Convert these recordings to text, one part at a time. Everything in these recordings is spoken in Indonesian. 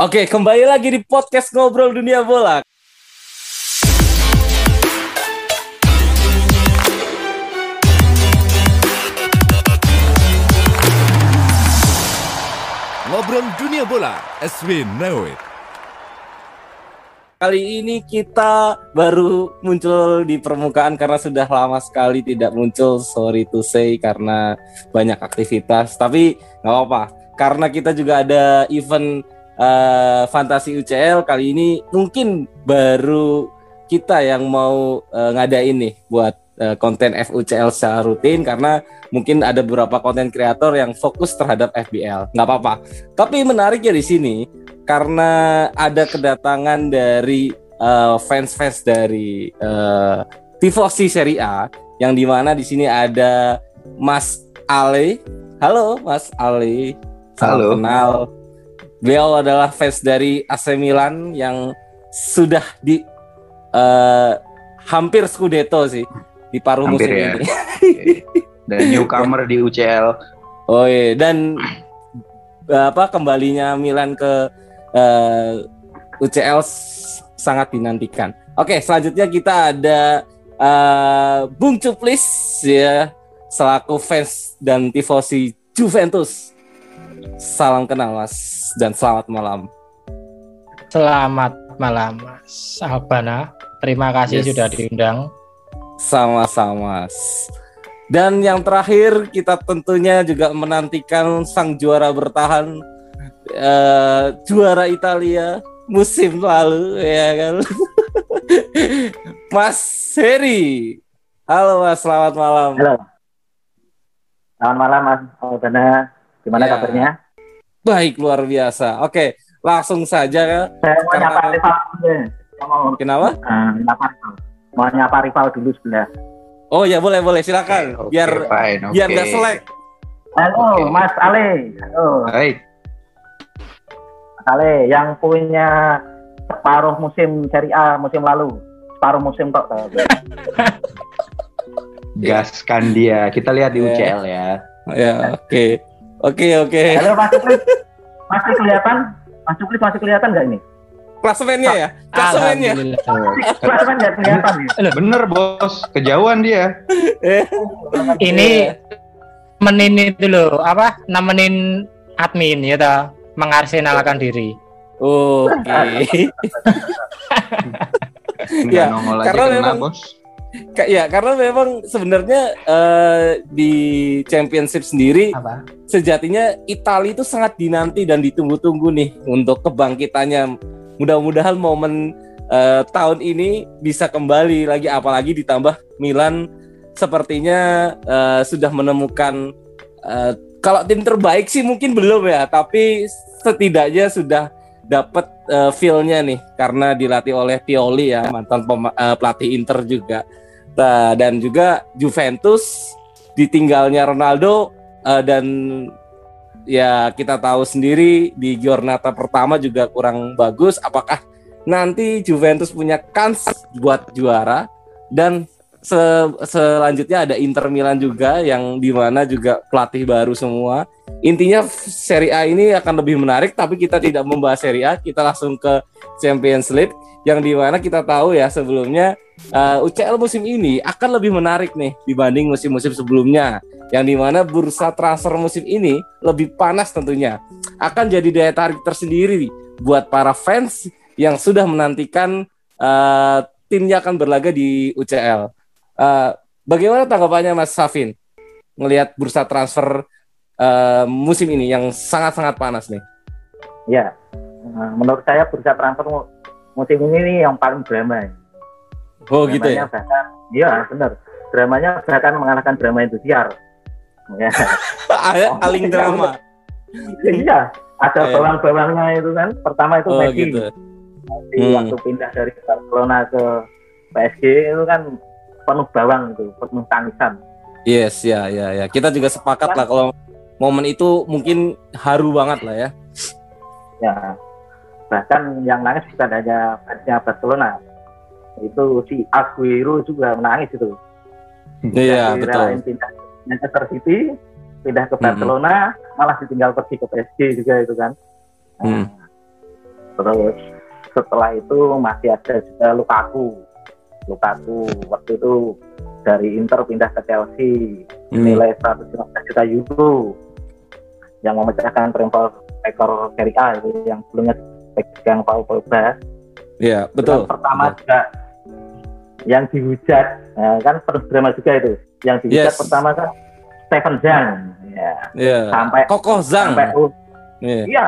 Oke, kembali lagi di podcast Ngobrol Dunia Bola. Ngobrol Dunia Bola, as we know it. Kali ini kita baru muncul di permukaan karena sudah lama sekali tidak muncul. Sorry to say karena banyak aktivitas. Tapi nggak apa-apa. Karena kita juga ada event uh, Fantasi UCL kali ini mungkin baru kita yang mau uh, ngadain nih buat uh, konten FUCL secara rutin karena mungkin ada beberapa konten kreator yang fokus terhadap FBL. Nggak apa-apa. Tapi menariknya di sini karena ada kedatangan dari fans fans-fans dari uh, Tifosi Serie A yang di mana di sini ada Mas Ale. Halo Mas Ale. Salam Halo. kenal. Beliau adalah fans dari AC Milan yang sudah di eh, hampir Scudetto sih di paruh Hampir musim ya. ini. Dan newcomer di UCL. Oh iya dan eh, apa kembalinya Milan ke eh, UCL sangat dinantikan. Oke, selanjutnya kita ada eh, Bung Cuplis ya selaku fans dan tifosi Juventus. Salam kenal Mas dan selamat malam. Selamat malam Mas Albana. Terima kasih Yes. sudah diundang. Sama-sama. Dan yang terakhir kita tentunya juga menantikan sang juara bertahan eh, juara Italia musim lalu ya kan. Mas Heri. Halo Mas, selamat malam. Halo. Selamat malam Mas Aldana. Gimana Ya. kabarnya? Baik luar biasa. Oke, langsung saja. Saya mau Karena- nyapa rival dulu. mau Kenapa? eh, nyapa rival. Mau nyapa rival dulu sebelah. Oh ya boleh boleh silakan. Oke, biar fine, biar nggak selek. Halo Oke. Mas Ale. Halo. Mas Ale yang punya separuh musim Serie A musim lalu. Separuh musim kok. Gaskan dia. Kita lihat di Ya. UCL ya. Ya oke. Oke oke. Halo Mas Cuklis. Masih kelihatan? Mas Cuklis masih kelihatan nggak ini? Klasemennya ya. Klasemennya. Kan nggak kelihatan ya? Bener bos, kejauhan dia. Ini menin itu loh, apa? Nemenin admin ya toh, mengarsenalkan diri. Oke. Nggak Ya, nongol aja karena kena memang- bos. Ka- ya karena memang sebenarnya eh, di championship sendiri Apa? sejatinya Italia itu sangat dinanti dan ditunggu-tunggu nih untuk kebangkitannya. Mudah-mudahan momen eh, tahun ini bisa kembali lagi apalagi ditambah Milan sepertinya eh, sudah menemukan eh, kalau tim terbaik sih mungkin belum ya, tapi setidaknya sudah dapat eh, feel-nya nih karena dilatih oleh Pioli ya, mantan pema- eh, pelatih Inter juga. Nah, dan juga Juventus ditinggalnya Ronaldo eh, dan ya kita tahu sendiri di Giornata pertama juga kurang bagus. Apakah nanti Juventus punya kans buat juara dan se- selanjutnya ada Inter Milan juga yang di mana juga pelatih baru semua. Intinya Serie A ini akan lebih menarik tapi kita tidak membahas Serie A, kita langsung ke Champions League yang di mana kita tahu ya sebelumnya uh, UCL musim ini akan lebih menarik nih dibanding musim-musim sebelumnya yang di mana bursa transfer musim ini lebih panas tentunya akan jadi daya tarik tersendiri buat para fans yang sudah menantikan uh, timnya akan berlaga di UCL. Uh, bagaimana tanggapannya Mas Safin ngelihat bursa transfer uh, musim ini yang sangat-sangat panas nih? Ya. Nah, menurut saya bursa transfer mu- musim ini nih yang paling drama. Oh gitu Dramanya ya. bahkan, iya benar. Dramanya bahkan mengalahkan drama Indosiar. Ya. Aling drama. iya, ada Iya. bawang-bawangnya itu kan. Pertama itu Oh Messi. gitu. Messi Hmm. waktu pindah dari Barcelona ke PSG itu kan penuh bawang itu, penuh tangisan. Yes, ya, ya, ya. Kita juga sepakat lah kalau momen itu mungkin haru banget lah ya. Ya. Bahkan yang nangis bukan hanya fansnya Barcelona. Itu si Aguero juga menangis itu. Iya, betul. pindah Manchester City, pindah ke. Barcelona, malah ditinggal pergi ke PSG juga itu kan. Nah, Hmm. terus setelah itu masih ada juga Lukaku Lukaku waktu itu dari Inter pindah ke Chelsea Hmm. nilai 115 juta euro yang memecahkan rekor rekor Serie A itu yang sebelumnya pegang Paul Pogba Iya, Yang betul. pertama juga yang dihujat nah, kan penuh drama juga itu yang dihujat Yes. pertama kan Stephen Zhang ya Iya. sampai Kokoh Zhang. sampai ul- Iya.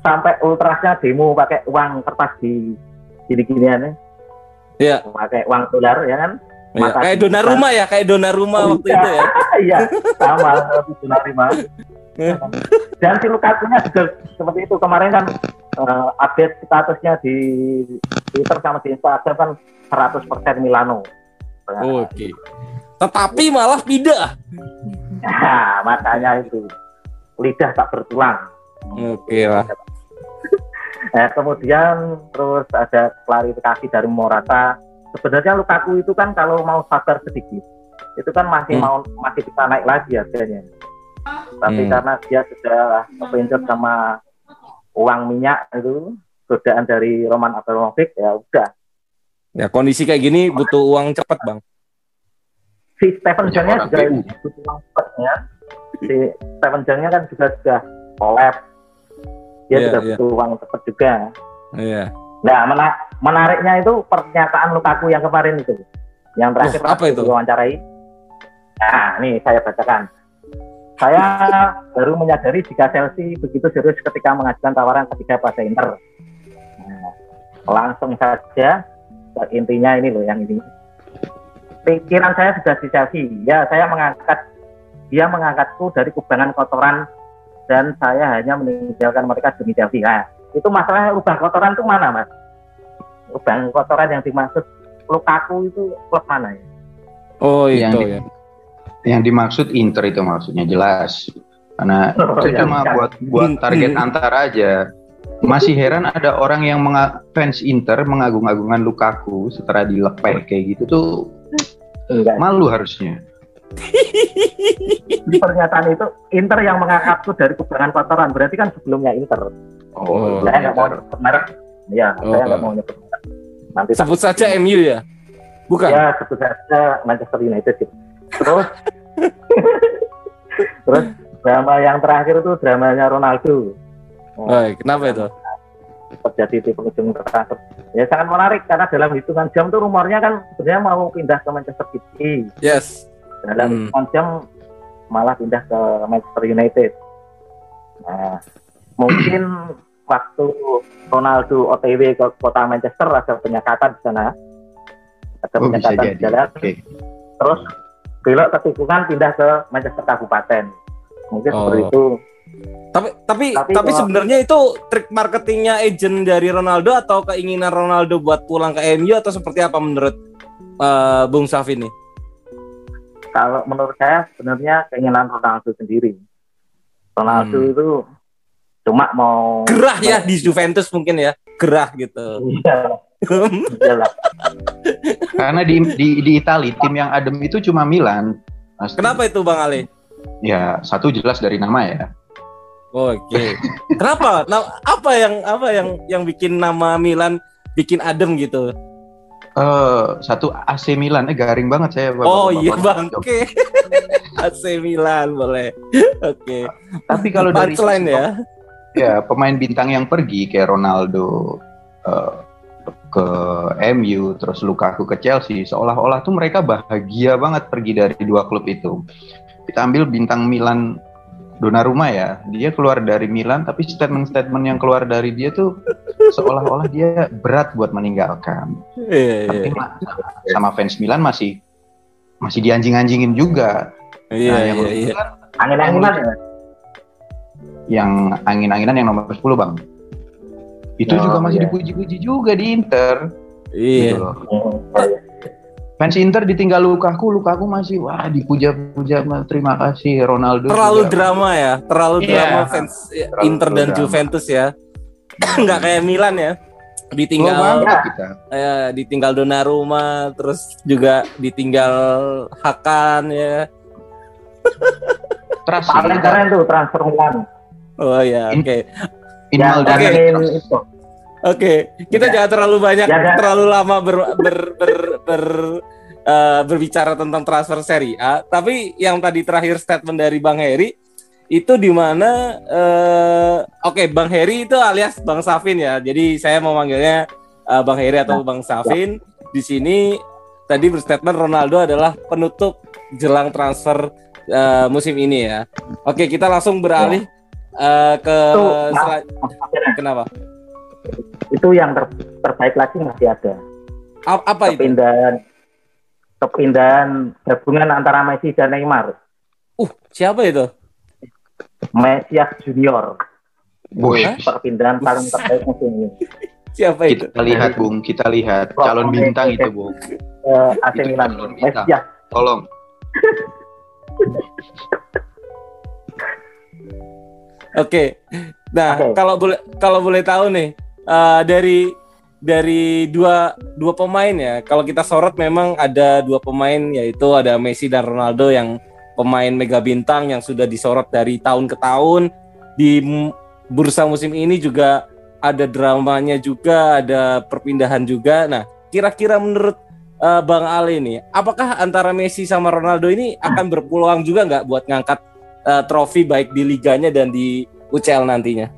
sampai ultrasnya demo pakai uang kertas di gini ginian Iya. pakai uang dolar ya kan Iya. Mata Kayak kita. Donnarumma ya, kayak Donnarumma Oh, waktu iya. itu ya. iya sama seperti Donnarumma Eh. dan si Lukaku-nya juga seperti itu kemarin kan eh, update statusnya di Twitter sama di Instagram kan 100% Milano Oke. Tetapi malah pindah. Nah, makanya itu lidah tak bertulang. Oke lah. Eh, kemudian terus ada klarifikasi dari Morata. Sebenarnya Lukaku itu kan kalau mau sabar sedikit, itu kan masih Hmm. mau masih bisa naik lagi harganya. Tapi Hmm. karena dia sudah kepencet sama uang minyak itu, godaan dari Roman Abramovich, ya udah. Ya kondisi kayak gini butuh uang cepat bang. Si Stephen orang juga butuh uang cepatnya. Si Stephen Jang-nya kan juga sudah collab. Dia juga iya. butuh uang cepat juga. Iya. Nah, mena- menariknya itu pernyataan Lukaku yang kemarin itu. Yang terakhir Oh, apa itu? diwawancarai. Nah, nih saya bacakan. Saya baru menyadari jika Chelsea begitu serius ketika mengajukan tawaran ketiga pada Inter. Nah, langsung saja intinya ini loh yang ini. Pikiran saya sudah di Chelsea. Ya, saya mengangkat dia mengangkatku dari kubangan kotoran dan saya hanya meninggalkan mereka demi Chelsea. Nah, itu masalahnya lubang kotoran itu mana mas? Lubang kotoran yang dimaksud Lukaku itu klub mana ya? Oh Yang itu di- ya. Yang dimaksud Inter itu maksudnya jelas. Karena Oh, itu ya, cuma bukan. buat buat Hmm. target antar aja. Masih heran ada orang yang menga- fans Inter mengagung-agungkan Lukaku setelah dilepeh kayak gitu tuh Enggak. malu harusnya. Di pernyataan itu Inter yang mengangkatku dari kubangan kotoran berarti kan sebelumnya Inter. Oh, saya nggak mau nyebut merek. Ya, Oh, saya nggak oh. mau nyebut merek. Nanti Sebut saja MU ya. Bukan. Ya, sebut saja Manchester United. gitu. Terus, terus drama yang terakhir itu dramanya Ronaldo. Oh, kenapa itu? terjadi di penghujung transfer. Ya sangat menarik karena dalam hitungan jam tuh rumornya kan sebenarnya mau pindah ke Manchester City. Yes. Dalam Hmm. malah pindah ke Manchester United. Nah, mungkin waktu Ronaldo OTW ke kota Manchester ada penyekatan di sana. Ada Oh penyekatan di jadi. jalan. Oke. Terus belok ke tikungan pindah ke Manchester Kabupaten. Mungkin Oh. seperti itu. Tapi tapi Tapi tapi, sebenarnya itu trik marketingnya agent dari Ronaldo atau keinginan Ronaldo buat pulang ke MU atau seperti apa menurut eh, Bung Saf ini? Kalau menurut saya sebenarnya keinginan Ronaldo sendiri. Ronaldo Hmm. itu cuma mau Gerah ya di Juventus mungkin ya. Gerah gitu. Iya, iya lah. Karena di di di Italia tim yang adem itu cuma Milan. Pasti. Kenapa itu Bang Ali? Ya satu jelas dari nama ya. Oke. Kenapa? Nah, apa yang apa yang yang bikin nama Milan bikin adem gitu? Eh satu AC Milan, eh garing banget saya. Bapak- Oh Bapak- iya. Bang. Oke. AC Milan boleh. Oke. Tapi kalau dari sisi- ya. ya pemain bintang yang pergi kayak Ronaldo eh, ke MU, terus Lukaku ke Chelsea, seolah-olah tuh mereka bahagia banget pergi dari dua klub itu. Kita ambil bintang Milan Donnarumma ya, dia keluar dari Milan, tapi statement-statement yang keluar dari dia tuh seolah-olah dia berat buat meninggalkan. Iya Tapi iya. ma- sama fans Milan masih masih dianjing-anjingin juga. Iya Nah, yang iya lucu iya. kan Angin-anginan ya. yang angin-anginan yang nomor 10 bang. Itu Oh, juga masih iya. dipuji-puji juga di Inter. Iya. gitu loh. Hmm, Fans Inter ditinggal Lukaku, Lukaku masih wah dipuja-puja terima kasih Ronaldo. Terlalu juga. drama ya, terlalu Iya. drama fans ya, Terlalu Inter dan drama. Juventus ya. Nggak kayak Milan ya. Ditinggal banget kita. eh, ditinggal Donnarumma, terus juga ditinggal Hakan ya. Kita. keren tuh transfer Milan. Oh ya, In- oke. In Oke. main trust. itu. Oke, kita Ya. jangan terlalu banyak, Ya, ya. terlalu lama ber, ber, ber, ber- eh, berbicara tentang transfer Serie A. Tapi yang tadi terakhir statement dari Bang Heri itu di mana? eh, Oke, Bang Heri itu alias Bang Safin ya. Jadi saya mau manggilnya eh, Bang Heri atau Bang Safin. Di sini tadi berstatement Ronaldo adalah penutup jelang transfer eh, musim ini ya. Oke, kita langsung beralih eh, ke Mas Safir, kenapa? Itu yang ter- terbaik lagi masih ada. A- Apa itu? Kepindahan kepindahan gabungan antara Messi dan Neymar. Uh, siapa itu? Mesias Junior. Wih, Perpindahan paling terbaik musim ini. Siapa itu? kita lihat Bung, kita lihat calon bintang itu Bung. Eh, AC Itu Milan. calon bintang. Mesias. Tolong. Oke. Nah, Oke. kalau boleh kalau boleh tahu nih eh, dari dari dua dua pemain ya. Kalau kita sorot memang ada dua pemain yaitu ada Messi dan Ronaldo yang pemain mega bintang yang sudah disorot dari tahun ke tahun di bursa musim ini juga ada dramanya juga, ada perpindahan juga. Nah, kira-kira menurut eh, Bang Ali nih, apakah antara Messi sama Ronaldo ini akan berpeluang juga nggak buat ngangkat eh, trofi baik di liganya dan di UCL nantinya?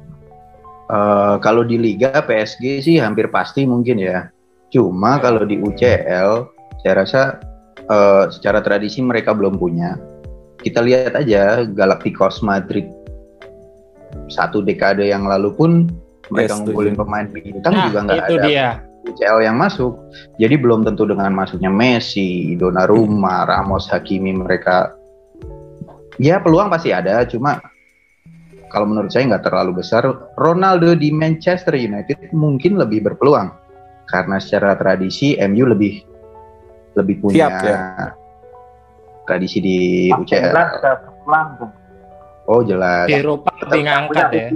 Eh, kalau di Liga PSG sih hampir pasti mungkin ya. Cuma kalau di UCL, saya rasa eh, secara tradisi mereka belum punya. Kita lihat aja Galacticos Madrid satu dekade yang lalu pun mereka Yes, ngumpulin setuju. pemain bintang Nah, juga nggak ada dia. UCL yang masuk. Jadi belum tentu dengan masuknya Messi, Donnarumma, Ramos, Hakimi mereka ya peluang pasti ada, cuma kalau menurut saya nggak terlalu besar. Ronaldo di Manchester United mungkin lebih berpeluang karena secara tradisi MU lebih lebih punya Siap, ya. tradisi di UCL. Oh jelas. Di Eropa lebih ngangkat ya.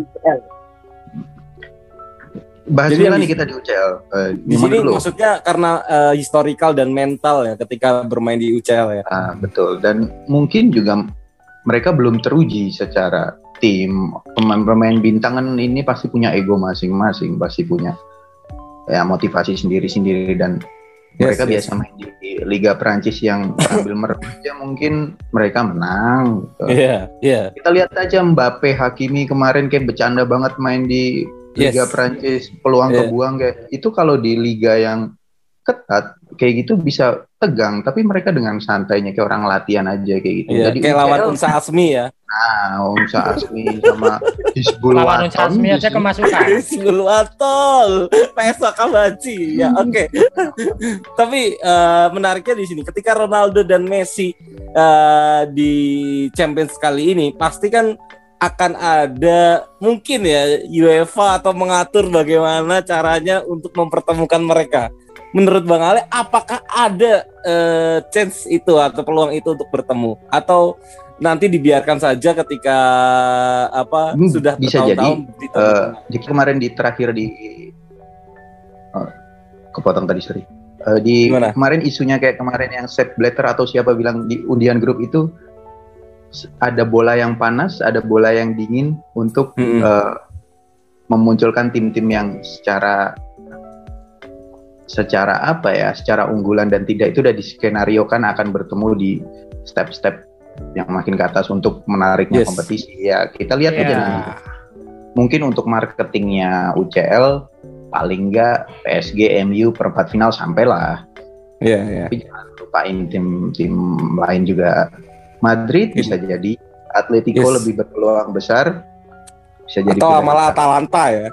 Bahas Jadi nih kita di UCL. Eh, Di sini dulu? maksudnya karena eh, historical dan mental ya ketika bermain di UCL ya. Ah, betul. Dan mungkin juga mereka belum teruji secara tim. Pemain-pemain bintangan ini pasti punya ego masing-masing, pasti punya ya motivasi sendiri-sendiri dan Yes, mereka yes. biasa main di, di Liga Prancis yang sambil meremaja mungkin mereka menang. gitu. Iya, iya. Kita lihat aja Mbappe, Hakimi kemarin kayak bercanda banget main di Liga Yes. Prancis, peluang Iya. kebuang kayak itu kalau di liga yang ketat kayak gitu bisa tegang, tapi mereka dengan santainya kayak orang latihan aja kayak gitu. Iya, Jadi kayak lawan Unsa Asmi ya. nah, Unsa Asmi sama Hizbul Lawan Unsa Waton Asmi aja kemasukan. Gulwatol, PSO Kabaci. Ya, oke. Tapi eh, menariknya di sini ketika Ronaldo dan Messi eh, di Champions kali ini pasti kan akan ada mungkin ya UEFA atau mengatur bagaimana caranya untuk mempertemukan mereka. Menurut Bang Ale, apakah ada eh, chance itu atau peluang itu untuk bertemu atau nanti dibiarkan saja ketika apa Hmm, sudah bisa jadi, ditemukan? Jadi kemarin di terakhir di oh, kepotong tadi sorry. Eh, di Gimana? kemarin isunya kayak kemarin yang Sepp Blatter atau siapa bilang di undian grup itu ada bola yang panas, ada bola yang dingin untuk Mm-mm. eh, memunculkan tim-tim yang secara secara apa ya, secara unggulan dan tidak itu udah diskenariokan akan bertemu di step-step yang makin ke atas untuk menariknya Yes. kompetisi. Ya kita lihat aja Ya. nanti mungkin untuk marketingnya UCL paling enggak PSG MU perempat final sampailah Iya, iya. tapi jangan lupain tim-tim lain juga Madrid Ini. bisa jadi Atletico Yes. lebih berpeluang besar bisa jadi Atau malah. Atalanta ya.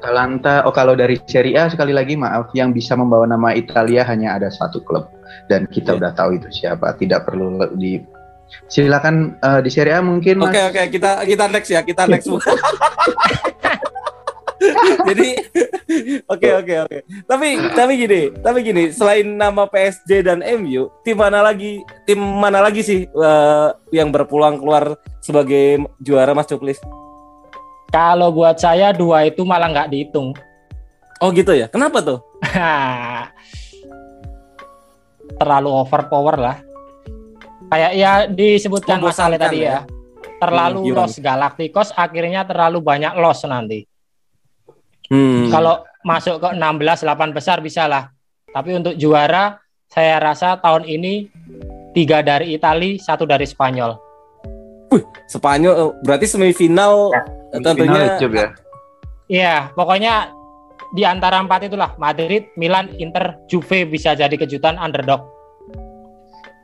Atalanta oh kalau dari Serie A sekali lagi maaf yang bisa membawa nama Italia hanya ada satu klub dan kita Ya. udah tahu itu siapa tidak perlu di silakan eh, di Serie A mungkin Oke oke kita kita next ya kita next. Jadi oke oke oke. Tapi tapi gini tapi gini selain nama PSG dan MU tim mana lagi tim mana lagi sih eh, yang berpulang keluar sebagai juara Mas Cuklis? Kalau buat saya dua itu malah nggak dihitung. Oh gitu ya. Kenapa tuh? Terlalu overpower lah. Kayak ya disebutkan Mas Ale tadi ya. ya. Terlalu Hmm, loss Galacticos akhirnya terlalu banyak loss nanti. Hmm. Kalau masuk ke 16 8 besar bisa lah. Tapi untuk juara saya rasa tahun ini tiga dari Italia, satu dari Spanyol. Spanyol eh, berarti semifinal Ya, tentunya Cuk, ya. Iya, pokoknya di antara empat itulah Madrid, Milan, Inter, Juve bisa jadi kejutan underdog.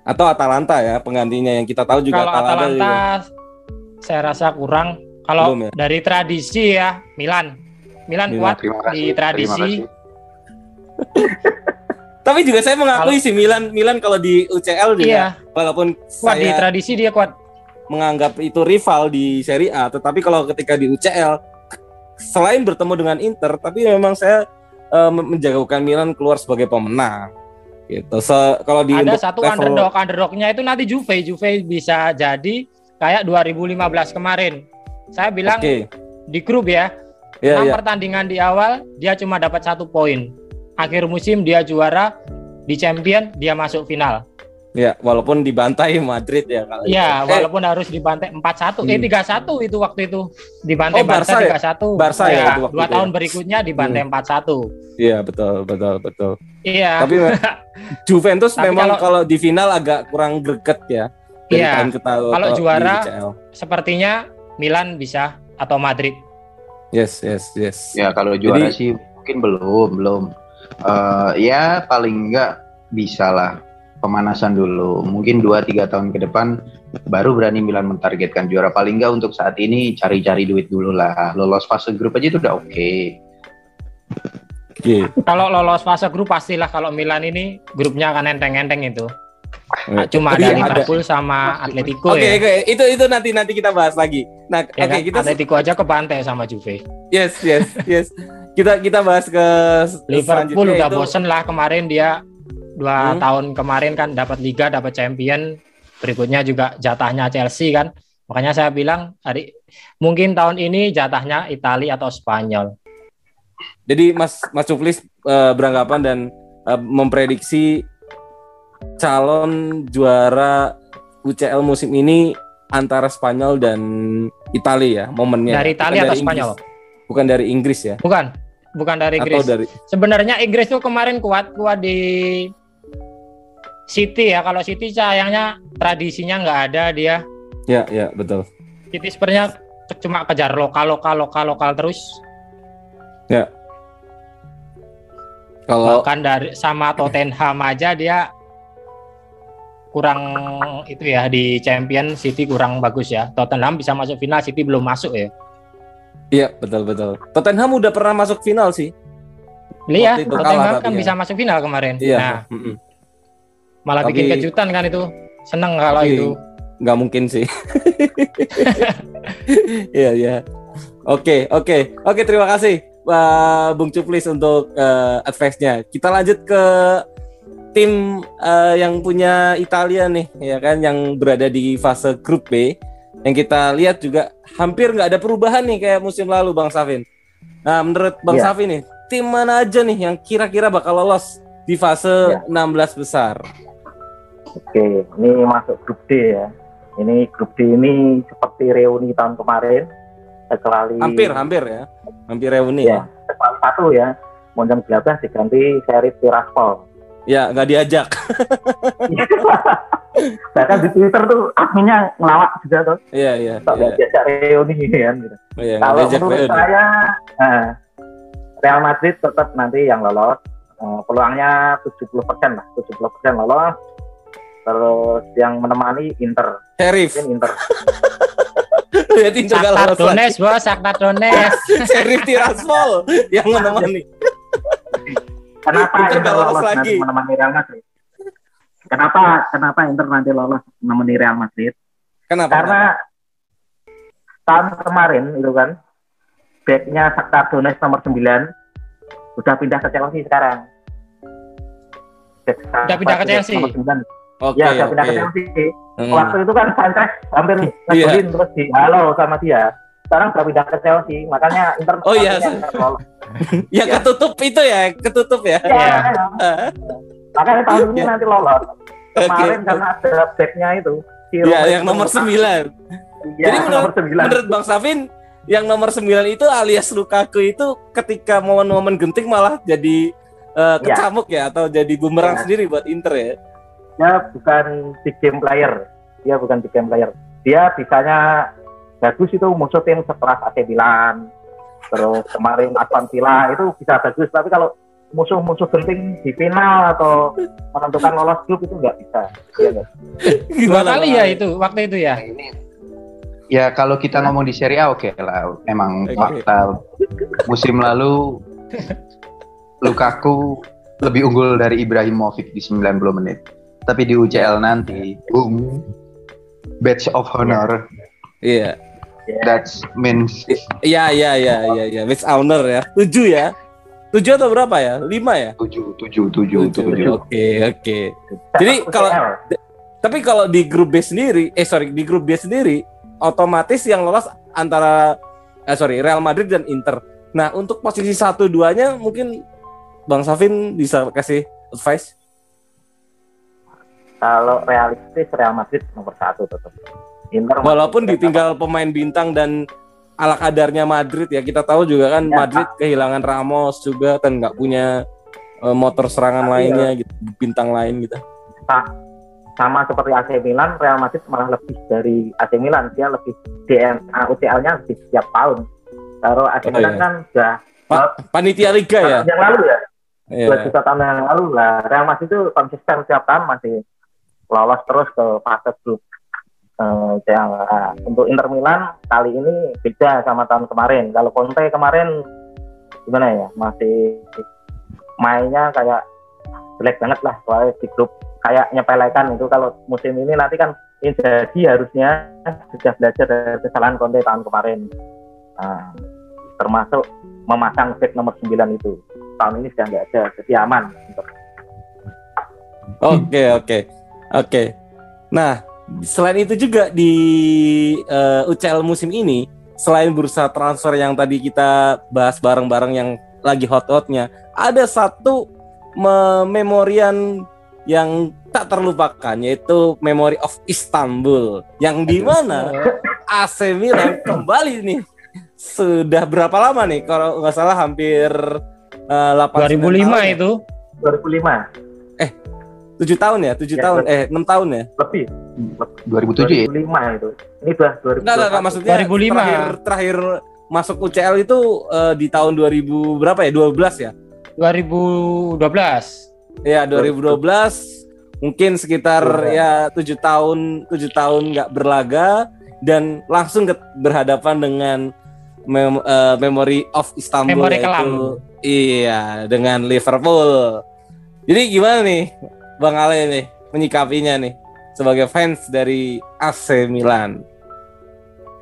atau Atalanta ya penggantinya yang kita tahu juga Kalau Atalanta, Atalanta, juga. saya rasa kurang. Kalau Belum ya? dari tradisi ya Milan, Milan, Milan kuat kasih. di tradisi. Tapi juga saya mengakui sih Milan Milan kalau di UCL juga Iya, walaupun kuat di saya tradisi dia kuat. Menganggap itu rival di Serie A, tetapi kalau ketika di UCL selain bertemu dengan Inter, tapi memang saya eh, menjagokan Milan keluar sebagai pemenang. Gitu. Se- kalau di Ada satu level- underdog, underdognya itu nanti Juve. Juve bisa jadi kayak 2015 kemarin. Saya bilang Oke. di grup ya, Ya, enam ya. pertandingan di awal dia cuma dapat satu poin. Akhir musim dia juara, di champion dia masuk final. Ya, walaupun dibantai Madrid ya kalau Iya, itu. Eh, walaupun harus dibantai 4-1, eh Hmm. 3-1 itu waktu itu. Dibantai Oh, Barca Barca ya? 3-1. Barca ya Iya, itu waktu dua itu ya? tahun berikutnya dibantai 4-1. Iya, betul, betul, betul. Iya. Tapi Juventus Tapi memang kalau- kalau di final agak kurang greget ya. Iya. Kalau juara-. Sepertinya Milan bisa atau Madrid. Yes, yes, yes. Ya kalau juara Jadi- sih mungkin belum, belum. Eh, ya paling enggak bisa lah pemanasan dulu. Mungkin 2-3 tahun ke depan baru berani Milan mentargetkan juara. Paling enggak untuk saat ini cari-cari duit dulu lah. Lolos fase grup aja itu udah oke. Oke. Kalau lolos fase grup pastilah kalau Milan ini grupnya akan enteng-enteng itu. Iya. Cuma Tapi ada ada- Liverpool sama Atletico Oke, ya. oke, itu itu nanti nanti kita bahas lagi. Nah, Ya oke kan? kita Atletico aja kebantai sama Juve. yes, yes, yes. Kita kita bahas ke Liverpool udah itu- bosen lah kemarin dia dua Hmm. tahun kemarin kan dapat Liga, dapat Champion, berikutnya juga jatahnya Chelsea kan. Makanya saya bilang hari mungkin tahun ini jatahnya Italia atau Spanyol. Jadi Mas Mas Cuplis eh, beranggapan dan eh, memprediksi calon juara UCL musim ini antara Spanyol dan Italia ya momennya. Dari Bukan Italia atau Inggris. Spanyol? Bukan dari Inggris ya? Bukan, bukan dari Atau Inggris. dari Sebenarnya Inggris tuh kemarin kuat kuat di City ya. Kalau City sayangnya tradisinya nggak ada dia. ya ya betul. City sebenarnya cuma kejar lokal lokal lokal lokal terus. Kalau Bahkan dari sama Tottenham aja dia kurang itu ya di Champion City kurang bagus ya. Tottenham bisa masuk final, City belum masuk ya. iya betul betul. Tottenham udah pernah masuk final sih. Iya, Tottenham kan ya. bisa masuk final kemarin. Iya. Nah, mm-mm. Malah bikin Tapi- kejutan kan itu. Seneng kalau itu. nggak mungkin sih. Iya iya. Oke oke oke terima kasih Pak Bung Cuplis untuk eh, advice-nya. Kita lanjut ke tim eh, yang punya Italia nih ya kan yang berada di fase grup B yang kita lihat juga hampir nggak ada perubahan nih kayak musim lalu Bang Safin. Nah menurut Bang Iya. Safin nih tim mana aja nih yang kira-kira bakal lolos di fase Iya. 16 besar? Oke, ini masuk grup D ya. Ini grup D ini seperti reuni tahun kemarin, kecuali Hampir hampir ya hampir reuni ya. ya, kecuali satu ya. Monjam 13 diganti seri Tiraspol. Ya nggak diajak. Bahkan di Twitter tuh adminnya ngelawak juga tuh. Iya iya. Tak iya. diajak reuni kan. Gitu. Iya, nggak Kalau diajak menurut reuni. saya, nah, Real Madrid tetap nanti yang lolos. Eh, peluangnya 70% lah, 70% lolos. Terus yang menemani Inter, Sheriff. mungkin Inter. Lihatin juga lolos bos, Shakhtar Donetsk. Sheriff Tiraspol yang menemani. Kenapa Inter Inter, nggak lolos lolos nanti lagi. menemani Real Madrid? Kenapa kenapa Inter nanti lolos menemani Real Madrid? Kenapa? Karena tahun kemarin itu kan backnya Shakhtar Donetsk nomor 9 udah pindah ke Chelsea sekarang. Udah pindah ke Chelsea? Nomor 9. Oke, ya, udah pindah oke. ke Chelsea. Hmm. Waktu itu kan Sanchez hampir Iya. ngegolin terus di halo sama dia. Sekarang udah pindah ke Chelsea, makanya Inter Oh, iya. Ya ketutup itu ya, ketutup ya. Iya. Ya, makanya tahun ini Iya. nanti lolos. Kemarin Oke. karena ada backnya itu. si Ya, yang nomor Lukaku. 9. Iya, Jadi menurut, nomor 9. menurut Bang Safin, yang nomor 9 itu alias Lukaku itu ketika momen-momen genting malah jadi Iya. kecamuk ya atau jadi bumerang Iya. sendiri buat Inter ya. Dia bukan big game player. Dia bukan big game player. Dia bisanya bagus itu musuh tim sekelas AC Milan. Terus kemarin Aston Villa itu bisa bagus tapi kalau musuh-musuh genting di final atau menentukan lolos grup itu nggak bisa. Iya nggak? Dua Gimana, kali ya itu waktu itu ya. Nah, ini. Ya kalau kita ngomong di Serie A oke lah. Emang Oke. fakta. Musim lalu Lukaku lebih unggul dari Ibrahimovic di 90 menit tapi di UCL nanti boom badge of honor Iya. that means Iya iya iya iya iya. Match owner ya. 7 ya. 7 atau berapa ya? 5 ya? tujuh tujuh tujuh Tujuh. tujuh Oke, oke. Jadi kalau tapi kalau di grup B sendiri, eh sorry, di grup B sendiri otomatis yang lolos antara eh sorry, Real Madrid dan Inter. Nah, untuk posisi 1 2-nya mungkin Bang Safin bisa kasih advice? Kalau realistis Real Madrid nomor satu tetap Inter Walaupun tetap- ditinggal pemain bintang dan ala kadarnya Madrid ya kita tahu juga kan Ya. Madrid kehilangan Ramos juga kan nggak punya eh, motor serangan Iya. lainnya gitu bintang lain gitu. sama seperti AC Milan, Real Madrid malah lebih dari AC Milan. Dia lebih DNA UCL-nya lebih setiap tahun. Kalau AC Oh, Milan iya. kan sudah Pa- panitia liga ya. yang lalu ya, Iya. dua juta tahun yang lalu lah. Real Madrid itu konsisten setiap tahun masih lolos terus ke fase grup. Eh, UCL. Nah, untuk Inter Milan kali ini beda sama tahun kemarin. Kalau Conte kemarin gimana ya, masih mainnya kayak jelek banget lah soalnya di grup kayak nyepelekan itu kalau musim ini nanti kan Inzaghi harusnya sudah belajar dari kesalahan Conte tahun kemarin nah, termasuk memasang back nomor 9 itu tahun ini sudah nggak ada jadi aman Oke oke oke. Nah selain itu juga di eh, UCL musim ini selain bursa transfer yang tadi kita bahas bareng-bareng yang lagi hot-hotnya ada satu me- memorian yang tak terlupakan yaitu Memory of Istanbul yang di mana AC Milan kembali nih. Sudah berapa lama nih? Kalau nggak salah hampir eh, 8 2005 itu. 2005 tujuh tahun ya tujuh Ya, tahun betul. eh enam tahun ya 2007 lebih ya 2005 itu ini udah 2005 Enggak, enggak, enggak, maksudnya 2005. terakhir terakhir masuk UCL itu eh, di tahun 2000 berapa ya? 12 ya? 2012. Ya, 2012 mungkin sekitar ya tujuh tahun tujuh tahun nggak berlaga dan langsung ke- berhadapan dengan mem- eh, Memory of Istanbul Memori yaitu- kelam. iya dengan Liverpool. Jadi gimana nih Bang Ale nih menyikapinya nih sebagai fans dari AC Milan?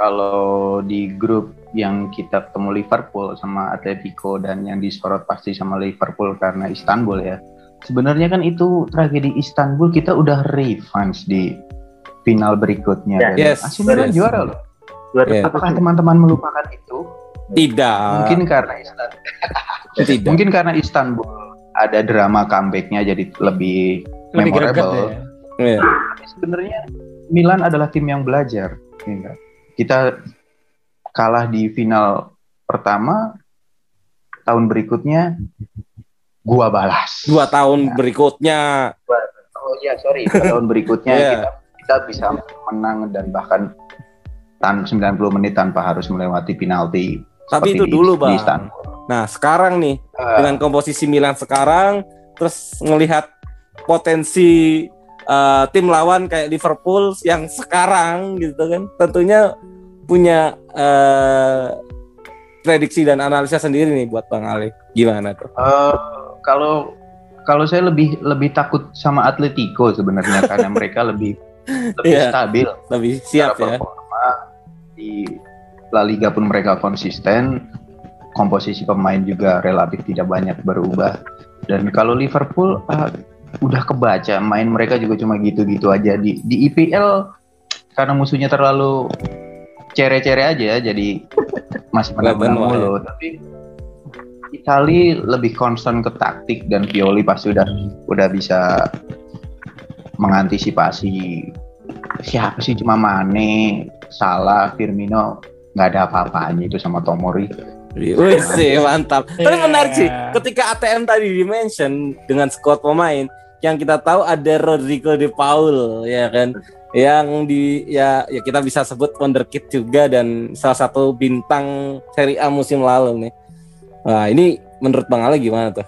kalau di grup yang kita ketemu Liverpool sama Atletico dan yang disorot pasti sama Liverpool karena Istanbul ya. Sebenarnya kan itu tragedi Istanbul kita udah revenge di final berikutnya. Ya, Dan yes, AC Milan yes. juara loh. 2001 Apakah teman-teman melupakan itu? Tidak. Mungkin karena Istanbul, tidak. mungkin karena Istanbul ada drama comebacknya jadi lebih Lebih memorable. ya. Iya. Tapi sebenarnya Milan adalah tim yang belajar. ya enggak? Kita kalah di final pertama, tahun berikutnya gua balas. Dua tahun berikutnya. Oh iya sorry, dua tahun berikutnya Iya. kita kita bisa menang dan bahkan tan 90 menit tanpa harus melewati penalti. Tapi itu di- dulu, di Bang. Istanbul. Nah, sekarang nih Eh, dengan komposisi Milan sekarang terus ngelihat potensi eh, tim lawan kayak Liverpool yang sekarang gitu kan tentunya punya eh, prediksi dan analisa sendiri nih buat Bang Ali gimana tuh Eh, kalau kalau saya lebih lebih takut sama Atletico sebenarnya karena mereka lebih lebih Iya. stabil lebih siap ya performa di La Liga pun mereka konsisten. Komposisi pemain juga relatif tidak banyak berubah. Dan kalau Liverpool ah, udah kebaca. Main mereka juga cuma gitu-gitu aja. Di di IPL karena musuhnya terlalu cere-cere aja jadi masih menang mulu. tapi Itali lebih concern ke taktik dan Pioli pasti udah udah bisa mengantisipasi siapa sih cuma Mane, Salah, Firmino nggak ada apa-apanya itu sama Tomori. Wih sih mantap. Tapi Iya. menarik sih, ketika ATM tadi dimention dengan squad pemain, yang kita tahu ada Rodrigo de Paul, ya kan, yang di ya ya kita bisa sebut wonderkid juga dan salah satu bintang Serie A musim lalu nih. Nah ini menurut Bang Ale gimana tuh?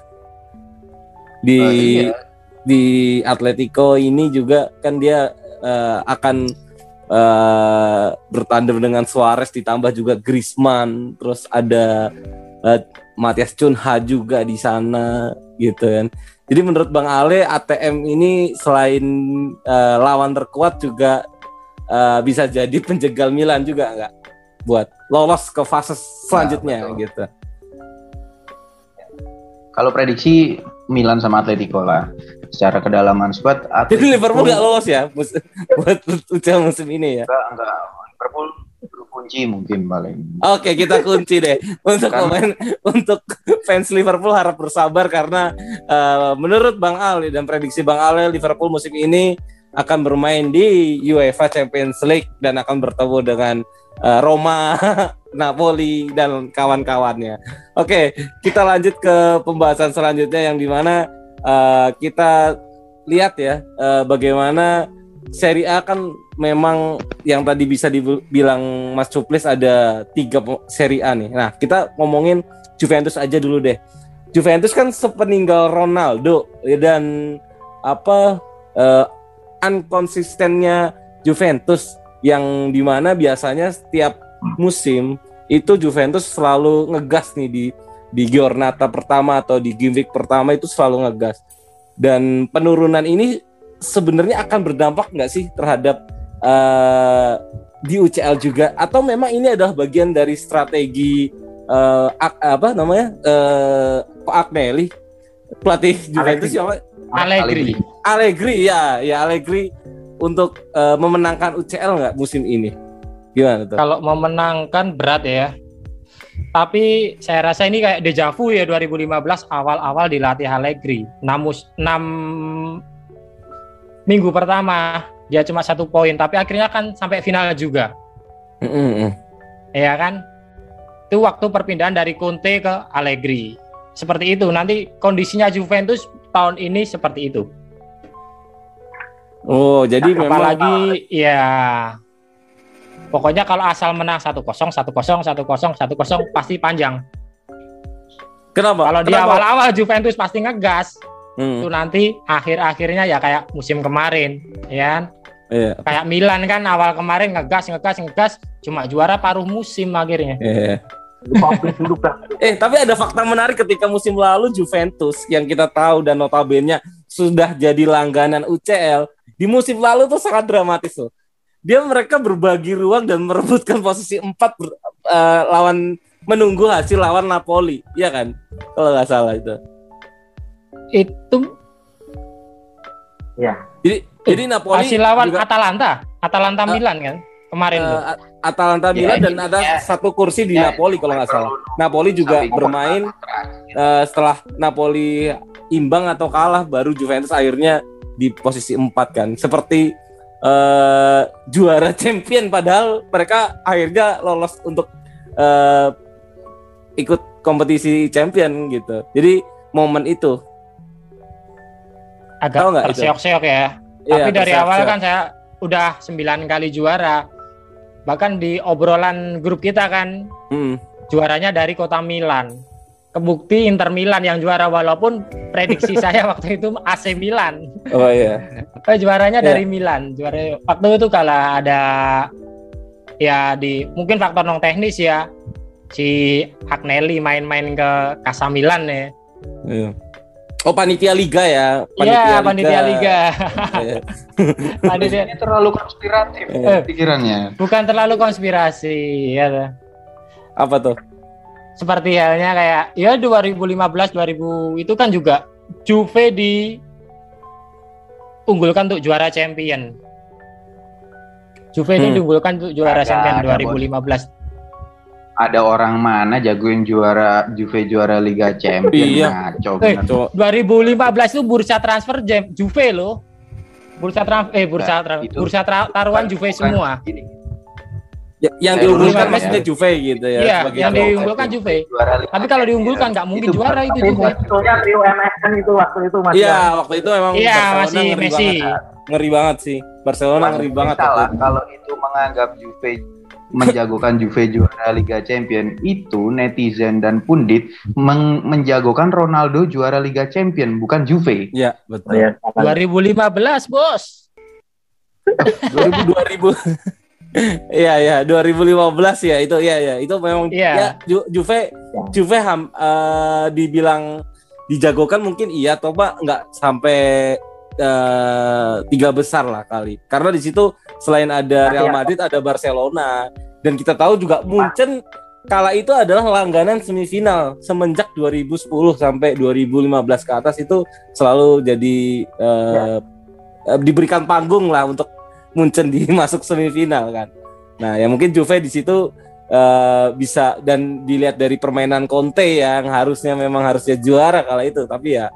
Di Eh, iya. di Atletico ini juga kan dia eh, akan eh, bertandem dengan Suarez ditambah juga Griezmann terus ada eh, Matias Cunha juga di sana gitu kan jadi menurut Bang Ale ATM ini selain eh, lawan terkuat juga eh, bisa jadi penjegal Milan juga nggak buat lolos ke fase selanjutnya betul. gitu Kalau prediksi Milan sama Atletico lah. Secara kedalaman. Squad jadi Liverpool nggak lolos ya? Buat ujian musim ini ya? Enggak enggak Liverpool kunci mungkin paling. Oke, kita kunci deh. Untuk Karena- pemain untuk fans Liverpool harap bersabar karena eh, menurut Bang Ali dan prediksi Bang Ali Liverpool musim ini akan bermain di UEFA Champions League dan akan bertemu dengan eh, Roma, Napoli dan kawan-kawannya. Oke, kita lanjut ke pembahasan selanjutnya yang di mana eh, kita lihat ya eh, bagaimana Serie A kan memang yang tadi bisa dibilang Mas Cuplis ada tiga Serie A nih. Nah kita ngomongin Juventus aja dulu deh. Juventus kan sepeninggal Ronaldo dan apa eh, unkonsistennya Juventus yang di mana biasanya setiap musim itu Juventus selalu ngegas nih di di Giornata pertama atau di game week pertama itu selalu ngegas. Dan penurunan ini sebenarnya akan berdampak nggak sih terhadap eh, di UCL juga? Atau memang ini adalah bagian dari strategi eh, ak- apa namanya eh Pak Agnelli? Pelatih Juventus siapa? Allegri. Allegri ya ya Allegri untuk eh, memenangkan UCL nggak musim ini? Gimana tuh? Kalau memenangkan berat ya. Tapi saya rasa ini kayak deja vu ya 2015 awal-awal dilatih Allegri. Namus 6 minggu pertama dia cuma satu poin, tapi akhirnya kan sampai final juga, Mm, mm, mm. ya kan? Itu waktu perpindahan dari Conte ke Allegri. Seperti itu. Nanti kondisinya Juventus tahun ini seperti itu. oh jadi memang Apalagi ya pokoknya kalau asal menang 1-0, 1-0, 1-0, 1-0 pasti panjang. kenapa Kalau di awal-awal Juventus pasti ngegas, Mm, itu nanti akhir-akhirnya ya kayak musim kemarin, ya. kan? iya, Kayak Milan kan awal kemarin ngegas, ngegas, ngegas, cuma juara paruh musim akhirnya. iya. Bang. Eh, tapi ada fakta menarik ketika musim lalu Juventus yang kita tahu dan notabene sudah jadi langganan UCL di musim lalu tuh sangat dramatis loh. Dia mereka berbagi ruang dan merebutkan posisi 4 ber- eh, lawan menunggu hasil lawan Napoli, iya kan? Kalau nggak salah itu. Itu Ya. Jadi jadi Napoli hasil lawan juga, Atalanta, Atalanta Eh, Milan kan kemarin eh, tuh. At- Atalanta Ya, Milan dan ini ada ya. satu kursi di Ya, Napoli kalau nggak salah. Napoli juga Sampai bermain eh, setelah Napoli imbang atau kalah baru Juventus akhirnya di posisi 4 kan seperti eh, juara champion padahal mereka akhirnya lolos untuk eh, ikut kompetisi champion gitu jadi momen itu Agak terseok-seok ya. Iya, Tapi dari awal kan saya udah 9 kali juara. Bahkan di obrolan grup kita kan Hmm. juaranya dari kota Milan. Kebukti Inter Milan yang juara walaupun prediksi saya waktu itu AC Milan. oh iya Eh, juaranya Iya. dari Milan. Juara waktu itu kalah ada ya di mungkin faktor non teknis ya. Si Agnelli main-main ke Casa Milan ya. Iya. oh panitia liga ya Iya, panitia liga. Iya. panitia Ini terlalu konspiratif Eh. pikirannya. bukan terlalu konspirasi ya. apa tuh Seperti halnya kayak ya 2015 2000 itu kan juga Juve di unggulkan untuk juara champion. Juve ini Hmm. diunggulkan untuk juara Ada, champion ada, 2015. Ada orang mana jagoin juara Juve juara Liga Champions Iya. ngaco Eh, bener. Coba- 2015 itu bursa transfer Juve loh. Bursa transfer eh bursa Nah, tra- itu- bursa tra- taruhan Bukan- Juve bukan semua. Gini. Ya- yang Eh, diunggulkan lima maksudnya Juve gitu ya. Iya, sebagai yang diunggulkan. Juve. Juara Liga Tapi kalau Champions. diunggulkan nggak mungkin Itu juara itu Juve. sebetulnya trio MSN itu waktu itu masih Iya, waktu itu emang Iya, Barcelona masih ngeri Messi. banget. Ngeri banget sih. Barcelona ngeri Mungkin banget. salah kalau itu menganggap Juve menjagokan Juve juara Liga Champion itu netizen dan pundit meng- menjagokan Ronaldo juara Liga Champion bukan Juve. Iya, Oh, betul. ya, 2015, Bos. 2000 2000 Iya ya 2015 ya itu ya ya itu memang Iya. ya Ju- Juve Juve ham, eh, dibilang dijagokan mungkin iya atau pak nggak sampai eh, tiga besar lah kali karena di situ selain ada Real Iya. Madrid ada Barcelona dan kita tahu juga Munchen kala itu adalah langganan semifinal semenjak 2010 sampai 2015 ke atas itu selalu jadi eh, eh, diberikan panggung lah untuk Munchen di masuk semifinal kan. Nah, ya mungkin Juve di situ eh, bisa dan dilihat dari permainan Conte yang harusnya memang harusnya juara kala itu, tapi ya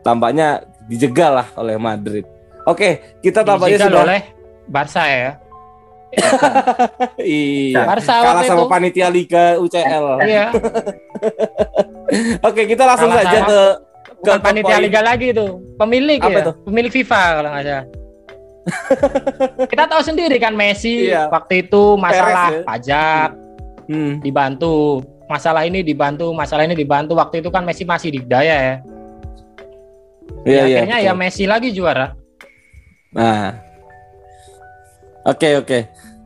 tampaknya dijegal lah oleh Madrid. Oke, kita tampaknya Dijegal sudah oleh Barca ya. iya. Barca Kalah sama itu. panitia Liga UCL. Iya, Oke, kita langsung Kalah saja sama- ke bukan ke panitia poin. liga lagi itu. Pemilik Apa ya. itu? Pemilik FIFA kalau nggak salah. Kita tahu sendiri kan Messi Iya. waktu itu masalah Perez ya. pajak Hmm, dibantu, masalah ini dibantu, masalah ini dibantu. Waktu itu kan Messi masih di Daya ya. Iya, Ya, iya. akhirnya betul. ya Messi lagi juara. Nah, oke oke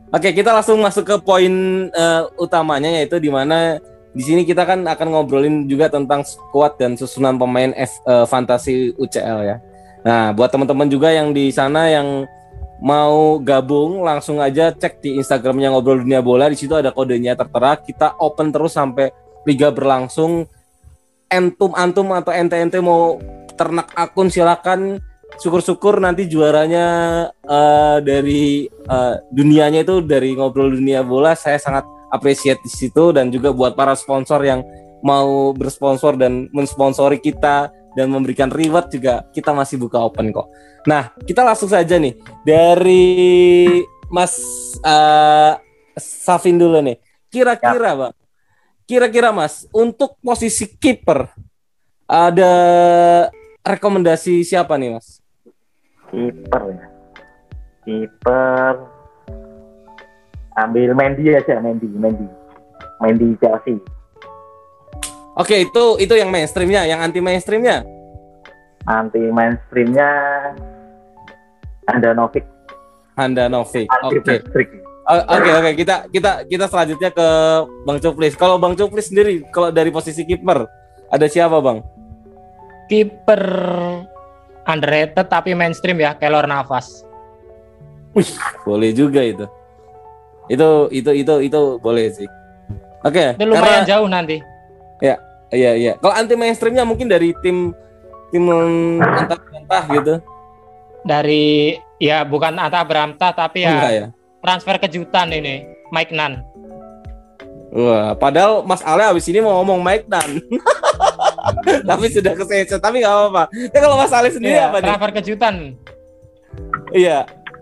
oke kita langsung masuk ke poin eh, utamanya yaitu di mana di sini kita kan akan ngobrolin juga tentang squad dan susunan pemain F, eh, fantasi UCL ya. Nah, buat teman-teman juga yang di sana yang mau gabung langsung aja cek di Instagramnya ngobrol dunia bola. Di situ ada kodenya tertera. Kita open terus sampai liga berlangsung. Entum antum atau ente ente mau ternak akun silakan syukur-syukur nanti juaranya eh, dari eh, dunianya itu dari ngobrol dunia bola. Saya sangat appreciate di situ. Dan juga buat para sponsor yang mau bersponsor dan mensponsori kita dan memberikan reward juga kita masih buka open kok. Nah kita langsung saja nih dari Mas eh, Safin dulu nih. Kira-kira bang, kira-kira Mas untuk posisi kiper ada rekomendasi siapa nih Mas? kiper ya. Kiper ambil Mendy aja, Mendy, Mendy. Mendy Chelsea. Oke, itu itu yang mainstreamnya, yang anti mainstreamnya. Anti mainstreamnya Andanovic. Handanovic. Anti Oke. mainstream. O- Oke, oke, kita kita kita selanjutnya ke Bang Cuplis. Kalau Bang Cuplis sendiri kalau dari posisi kiper ada siapa, Bang? Kiper underrated tapi mainstream ya, Keylor Navas. Boleh juga itu. Itu itu itu itu boleh sih. Oke, Itu lumayan karena- jauh nanti. Iya, iya. Kalau anti mainstreamnya mungkin dari tim tim entah-entah gitu. Dari ya bukan Ata Bramta tapi ya, Enggak ya. transfer kejutan ini, Mike Nan. Wah, padahal Mas Ale abis ini mau ngomong Mike Dan. Tapi sudah kesencet, tapi nggak apa-apa. Ya kalau Mas Ale sendiri Iya, apa nih? transfer kejutan. Iya,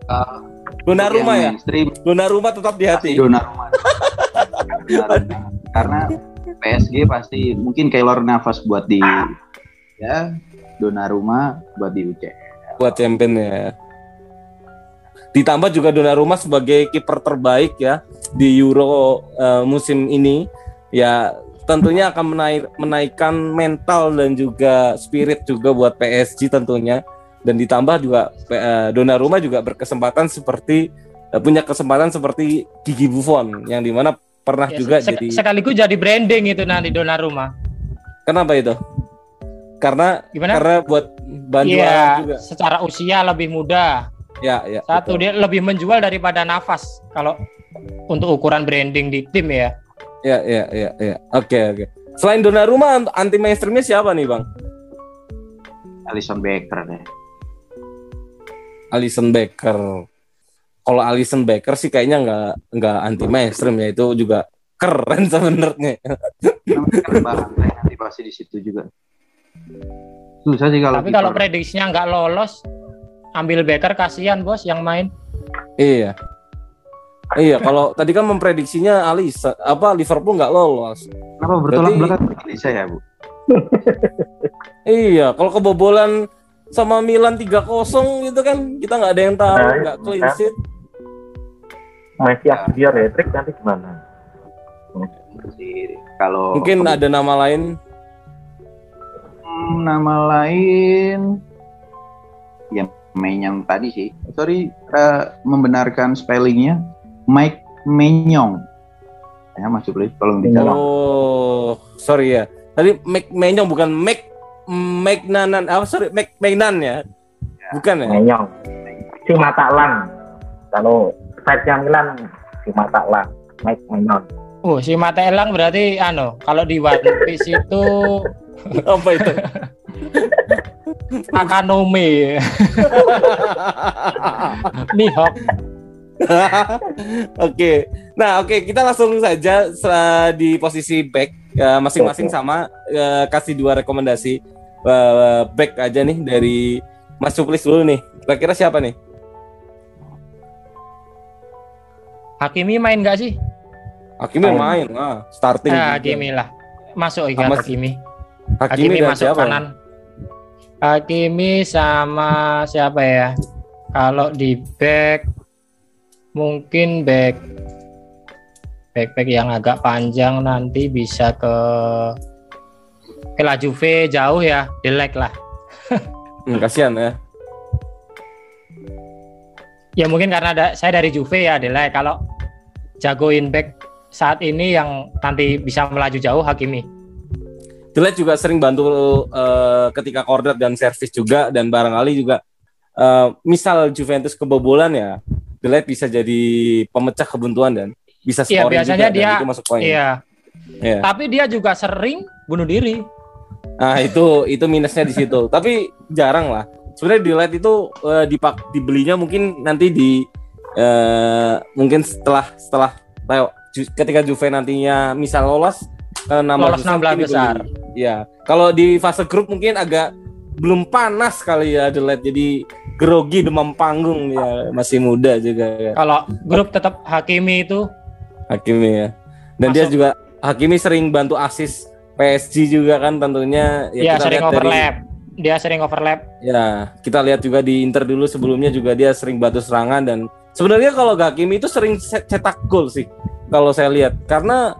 Uh, Donnarumma ya. yang mainstream Donnarumma tetap di hati. Donnarumma. Donnarumma. Karena PSG pasti mungkin Keylor Navas buat di ya Donnarumma buat di UC. buat champion ya. Ditambah juga Donnarumma sebagai kiper terbaik ya di Euro eh, musim ini. Ya tentunya akan menaik, menaikkan mental dan juga spirit juga buat PSG tentunya. Dan ditambah juga eh, Donnarumma juga berkesempatan seperti eh, punya kesempatan seperti Gigi Buffon yang di mana pernah Ya, juga se- jadi sekaligus jadi branding itu nanti Donnarumma. kenapa itu? Karena Gimana? karena buat bantuan Iya, juga. secara usia lebih muda. Ya, ya. Satu betul. dia lebih menjual daripada Navas kalau untuk ukuran branding di tim ya. Ya, ya, ya, ya. Oke, oke. Selain Donnarumma, anti mainstreamnya siapa nih, Bang? Alisson Becker deh. Alison Becker. Kalau Alison Becker sih kayaknya nggak nggak anti mainstream ya itu juga keren sebenarnya. Nanti pasti di situ juga. Susah sih kalau Tapi kalau prediksinya nggak lolos, ambil Becker kasihan bos yang main. iya. Iya, kalau tadi kan memprediksinya Alisa apa Liverpool nggak lolos. Kenapa bertolak Berarti- belakang Indonesia ya, Bu? Iya, kalau kebobolan sama Milan 3-0 gitu kan kita nggak ada yang tahu, Nah, nggak clean kan. Messi dia retrik nanti gimana? Kalau Mungkin ada nama lain. Hmm, nama lain ya main yang tadi sih. Sorry eh, membenarkan spellingnya Mike Menyong. Ya masuk please tolong dicatat. Oh, sorry ya. Tadi Mac Menyong bukan Mac Magnanan. Apa sorry Mac Magnan ya? Bukan ya? Menyong. Si mata lang. Kalau fans yang Milan si mata lang. Mike Menyong. Oh, si mata elang berarti ano, kalau di One Piece itu Apa itu? Akanome. Mihawk. Oke. Nah, oke, kita langsung saja di posisi back eh, masing-masing sama eh, kasih dua rekomendasi Eh, back aja nih dari Mas Suplis dulu nih. Kira-kira siapa nih? Hakimi main nggak sih? Hakimi Main. main, ah, starting. Nah, juga. Hakimi lah. Masuk si- Hakimi. Hakimi, Hakimi masuk siapa? kanan. Hakimi sama siapa ya? Kalau di back mungkin back back back yang agak panjang nanti bisa ke ke La Juve jauh ya, Delek lah. Hmm, kasihan ya. Ya mungkin karena ada, saya dari Juve ya Delek. Kalau jagoin back saat ini yang nanti bisa melaju jauh Hakimi. Delet juga sering bantu eh, ketika corner dan servis juga dan barangkali juga eh, misal Juventus kebobolan ya Delet bisa jadi pemecah kebuntuan dan bisa Iya, scoring biasanya juga, dan dia- itu masuk poin. Iya. Iya. Tapi dia juga sering bunuh diri. Nah itu itu minusnya di situ. Tapi jarang lah. Sebenarnya Delet itu eh, dipak dibelinya mungkin nanti di eh, mungkin setelah setelah Ju- ketika Juve nantinya misal lolos ke 16 Lolos besar, 16 mungkin besar. Ya, kalau di fase grup mungkin agak belum panas kali ya Delet jadi grogi demam panggung ya masih muda juga ya Kalau grup tetap Hakimi itu Hakimi ya. Dan dia Masuk. juga Hakimi sering bantu asis PSG juga kan tentunya ya, kita sering lihat dari- overlap. Dia sering overlap. Ya, kita lihat juga di Inter dulu sebelumnya juga dia sering bantu serangan dan sebenarnya kalau Hakimi itu sering se- cetak gol sih kalau saya lihat karena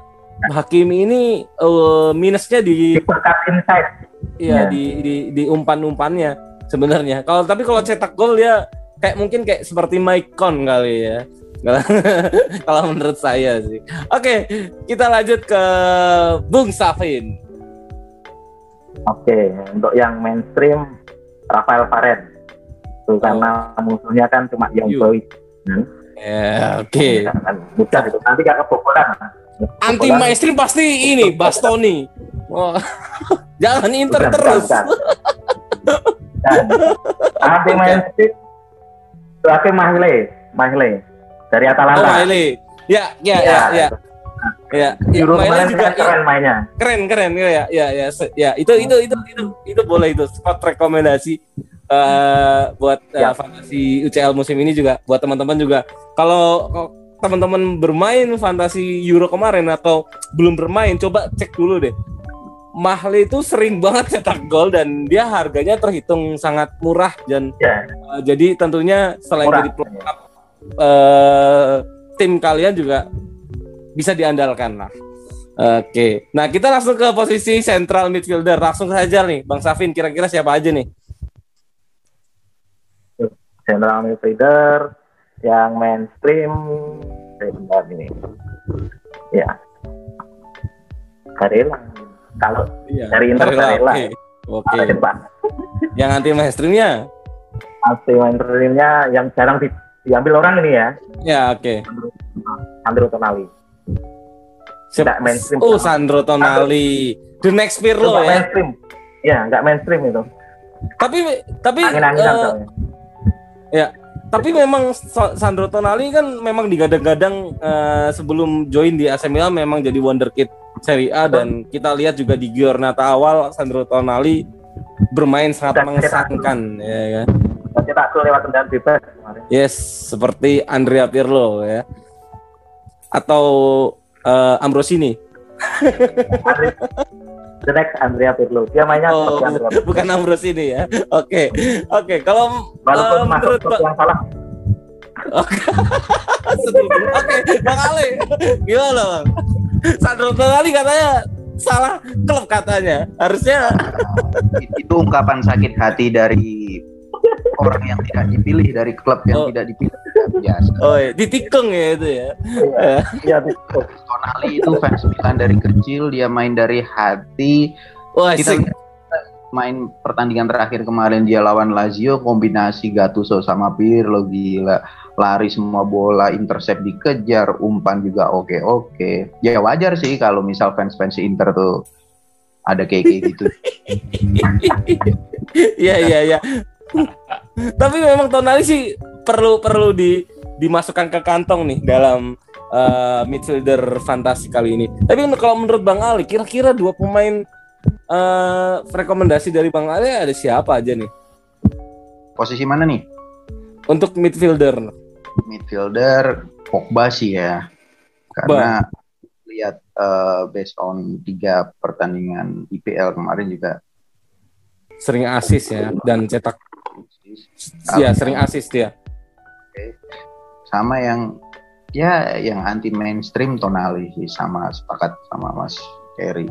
Hakimi ini eh, minusnya di Diperkat inside. ya Ya. di di di umpan-umpannya sebenarnya. Kalau tapi kalau cetak gol dia kayak mungkin kayak seperti Maicon kali ya. kalau menurut saya sih. Oke, kita lanjut ke Bung Safin. Oke, untuk yang mainstream Rafael Varane. Itu karena musuhnya kan cuma Young Yu. Boys. Ya, oke. Mudah itu. Nanti gak kebobolan. Anti mainstream pasti ini Bastoni. Wah. Jangan Inter Bukan, terus. bukan, Dan anti mainstream Terakhir Mahle, Mahle dari Oh, Atalanta. Maile. Ya, ya, ya, ya. Ya, ya kemarin juga keren mainnya. keren keren ya ya ya se- ya itu itu itu itu itu boleh itu spot rekomendasi eh, buat Ya. fantasi UCL musim ini juga buat teman-teman juga kalau teman-teman bermain fantasi Euro kemarin atau belum bermain coba cek dulu deh Mahle itu sering banget cetak gol dan dia harganya terhitung sangat murah dan Ya, eh, jadi tentunya selain murah. jadi pelengkap eh, tim kalian juga bisa diandalkan lah. Oke, nah kita langsung ke posisi central midfielder. Langsung saja nih, Bang Safin. Kira-kira siapa aja nih? General midfielder yang mainstream sebentar ini. Ya. Karela. Kalau Iya, Dari Inter Barella. Oke, ada depan. Yang anti mainstreamnya? Anti mainstreamnya yang jarang di- diambil orang ini ya, Ya, oke. Sandro Tonali. Nggak mainstream. Oh, Sandro Tonali. The next Pirlo ya. mainstream. Ya, nggak mainstream itu. Tapi tapi eh, soalnya. Tapi memang Sa- Sandro Tonali kan memang digadang-gadang eh, sebelum join di AC Milan memang jadi wonderkid Serie A dan kita lihat juga di Giornata awal Sandro Tonali bermain sangat Dan mengesankan ya kan. Gol lewat tendangan bebas kemarin. Yes, seperti Andrea Pirlo ya. Atau uh, Ambrosini? Andre- The next Andrea Pirlo. Dia mainnya Oh, seperti Andrea Pirlo. bukan Ambrosini ya. Oke, oke. Kalau Walaupun uh, masuk menurut klub yang salah. Setuju. Oke, Bang Ale, gimana Bang? Sandro Tonali katanya salah klub katanya. Harusnya itu ungkapan sakit hati dari orang yang tidak dipilih dari klub yang Oh. tidak dipilih biasa oh ya, ditikung ya itu ya. Iya, iya. Tonali itu fans Milan dari kecil dia main dari hati Wah, kita main pertandingan terakhir kemarin dia lawan Lazio kombinasi Gattuso sama Pirlo gila lari semua bola intercept dikejar umpan juga oke oke ya wajar sih kalau misal fans fans Inter tuh ada kayak kayak gitu Iya iya iya. Tapi memang Tonali sih perlu perlu di dimasukkan ke kantong nih dalam uh, midfielder fantasi kali ini. Tapi kalau menurut Bang Ali, kira-kira dua pemain uh, rekomendasi dari Bang Ali ada siapa aja nih posisi mana nih untuk midfielder? midfielder Pogba sih ya karena lihat eh, based on tiga pertandingan IPL kemarin juga Sering asis ya dan cetak ya sering asis dia. sama yang ya yang anti mainstream Tonali sih sama sepakat sama Mas Kerry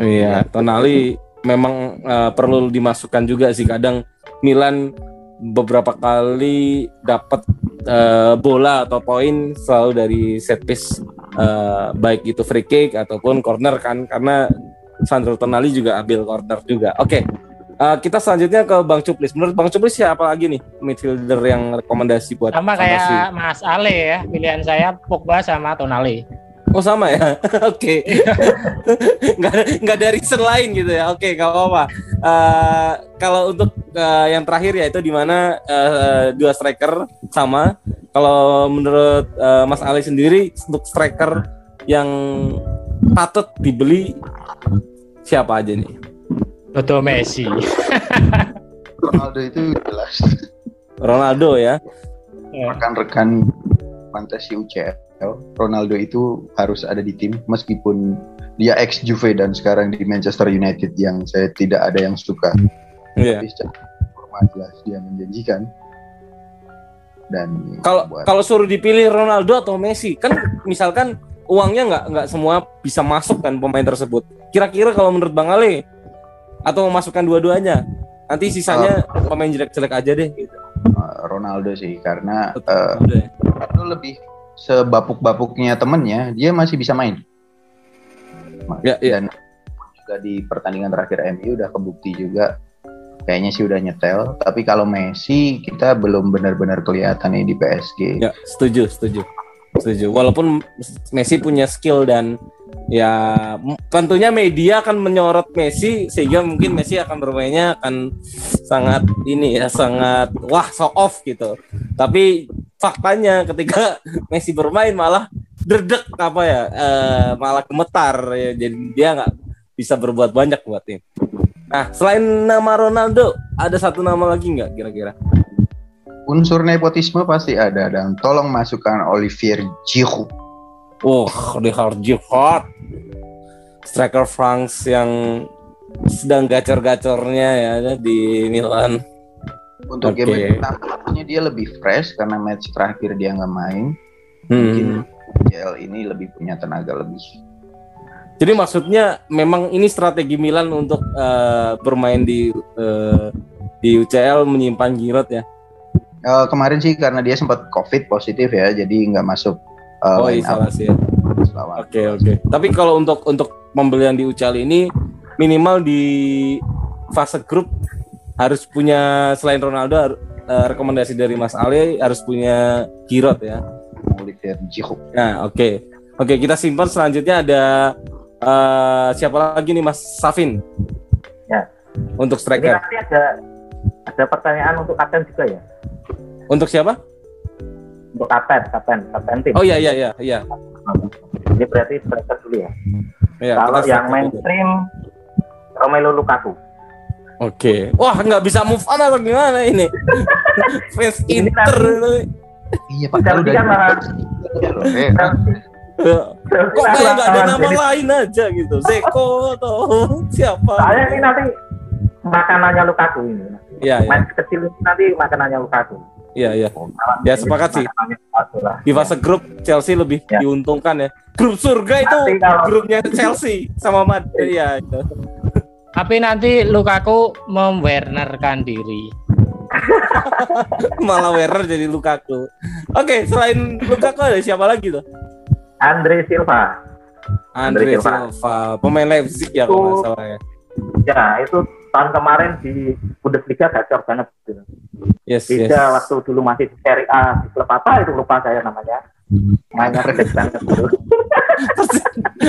Iya, Tonali memang uh, perlu dimasukkan juga sih kadang Milan beberapa kali dapat uh, bola atau poin selalu dari set piece uh, baik itu free kick ataupun corner kan karena Sandro Tonali juga ambil corner juga. Oke. Uh, kita selanjutnya ke Bang Cuplis. Menurut Bang Cuplis siapa lagi nih midfielder yang rekomendasi buat Sama fantasi? kayak Mas Ale ya, pilihan saya Pogba sama Tonali. Oh sama ya, oke. nggak nggak dari reason lain gitu ya. Oke, nggak apa-apa. Eh, kalau untuk eh, yang terakhir ya itu di mana eh, dua striker sama. Kalau menurut eh, Mas Ali sendiri untuk striker yang patut dibeli siapa aja nih? Betul Messi. Ronaldo itu jelas Ronaldo ya. rekan-rekan fantasi UCL Ronaldo itu harus ada di tim meskipun dia ex Juve dan sekarang di Manchester United yang saya tidak ada yang suka Iya. tapi secara performa jelas dia menjanjikan dan Kalau buat- kalau suruh dipilih Ronaldo atau Messi, kan misalkan uangnya nggak nggak semua bisa masuk kan pemain tersebut. Kira-kira kalau menurut Bang Ali atau memasukkan dua-duanya, nanti sisanya pemain jelek-jelek aja deh. Gitu. uh, Ronaldo sih karena Betul, uh, Ronaldo ya. itu lebih sebapuk-bapuknya temennya dia masih bisa main Ya, ya. dan juga di pertandingan terakhir MU udah kebukti juga kayaknya sih udah nyetel tapi kalau Messi kita belum benar-benar kelihatan nih di PSG Ya, setuju, setuju. Setuju. Walaupun Messi punya skill dan ya tentunya media akan menyorot Messi sehingga mungkin Messi akan bermainnya akan sangat ini ya sangat wah show off gitu. Tapi faktanya ketika Messi bermain malah derdek apa ya eh, malah gemetar ya jadi dia nggak bisa berbuat banyak buat tim. Nah selain nama Ronaldo ada satu nama lagi nggak kira-kira? Unsur nepotisme pasti ada dan tolong masukkan Olivier Giroud Oh, di Jihad. Striker France yang sedang gacor-gacornya ya di Milan. untuk Oke. game pertamanya dia lebih fresh karena match terakhir dia nggak main Hmm. JL ini lebih punya tenaga lebih Jadi maksudnya memang ini strategi Milan untuk eh, bermain di eh, di UCL menyimpan Giroud ya. Eh, kemarin sih karena dia sempat covid positif ya jadi nggak masuk eh, Oh, isolasi ya. lawan. Oke, oke. Tapi kalau untuk untuk pembelian di UCL ini minimal di fase grup harus punya selain Ronaldo eh, rekomendasi dari Mas Ale harus punya Giroud ya. Olivier Giroud Nah, oke. Oke, kita simpan selanjutnya ada eh, siapa lagi nih Mas Safin? Ya. Untuk Ini striker. nanti ada ada pertanyaan untuk kapten juga ya. Untuk siapa? Untuk kapten, kapten, kapten tim. Oh iya iya iya iya. Ini berarti striker dulu ya. Iya, Kalau yang striker dulu. mainstream Romelu Lukaku. Oke. Wah, nggak bisa move on atau gimana ini? Fans Ini Inter. iya padahal udah kan malah- Ya, eh, Kok kayak nggak ada nama lain aja gitu, Zeko atau siapa? Saya ini nanti makanannya Lukaku ini. Iya, iya, Match kecil nanti makanannya Lukaku. Iya, iya. Ya, sepakat sih. Di fase grup Chelsea lebih Ya. diuntungkan ya. Grup surga itu Nanti kalau- grupnya Chelsea sama Madrid ya. itu. Tapi nanti Lukaku memwernerkan diri. Malah Werner jadi Lukaku. Oke, selain Lukaku ada siapa lagi tuh? Andre Silva. Andre Andre Silva. Silva, pemain Leipzig ya kalau nggak salah ya. Ya, itu tahun kemarin di Bundesliga gacor banget. Gitu. Yes, yes. Beda waktu dulu masih di Serie A di klub apa itu lupa saya namanya. Mainnya gede banget gitu.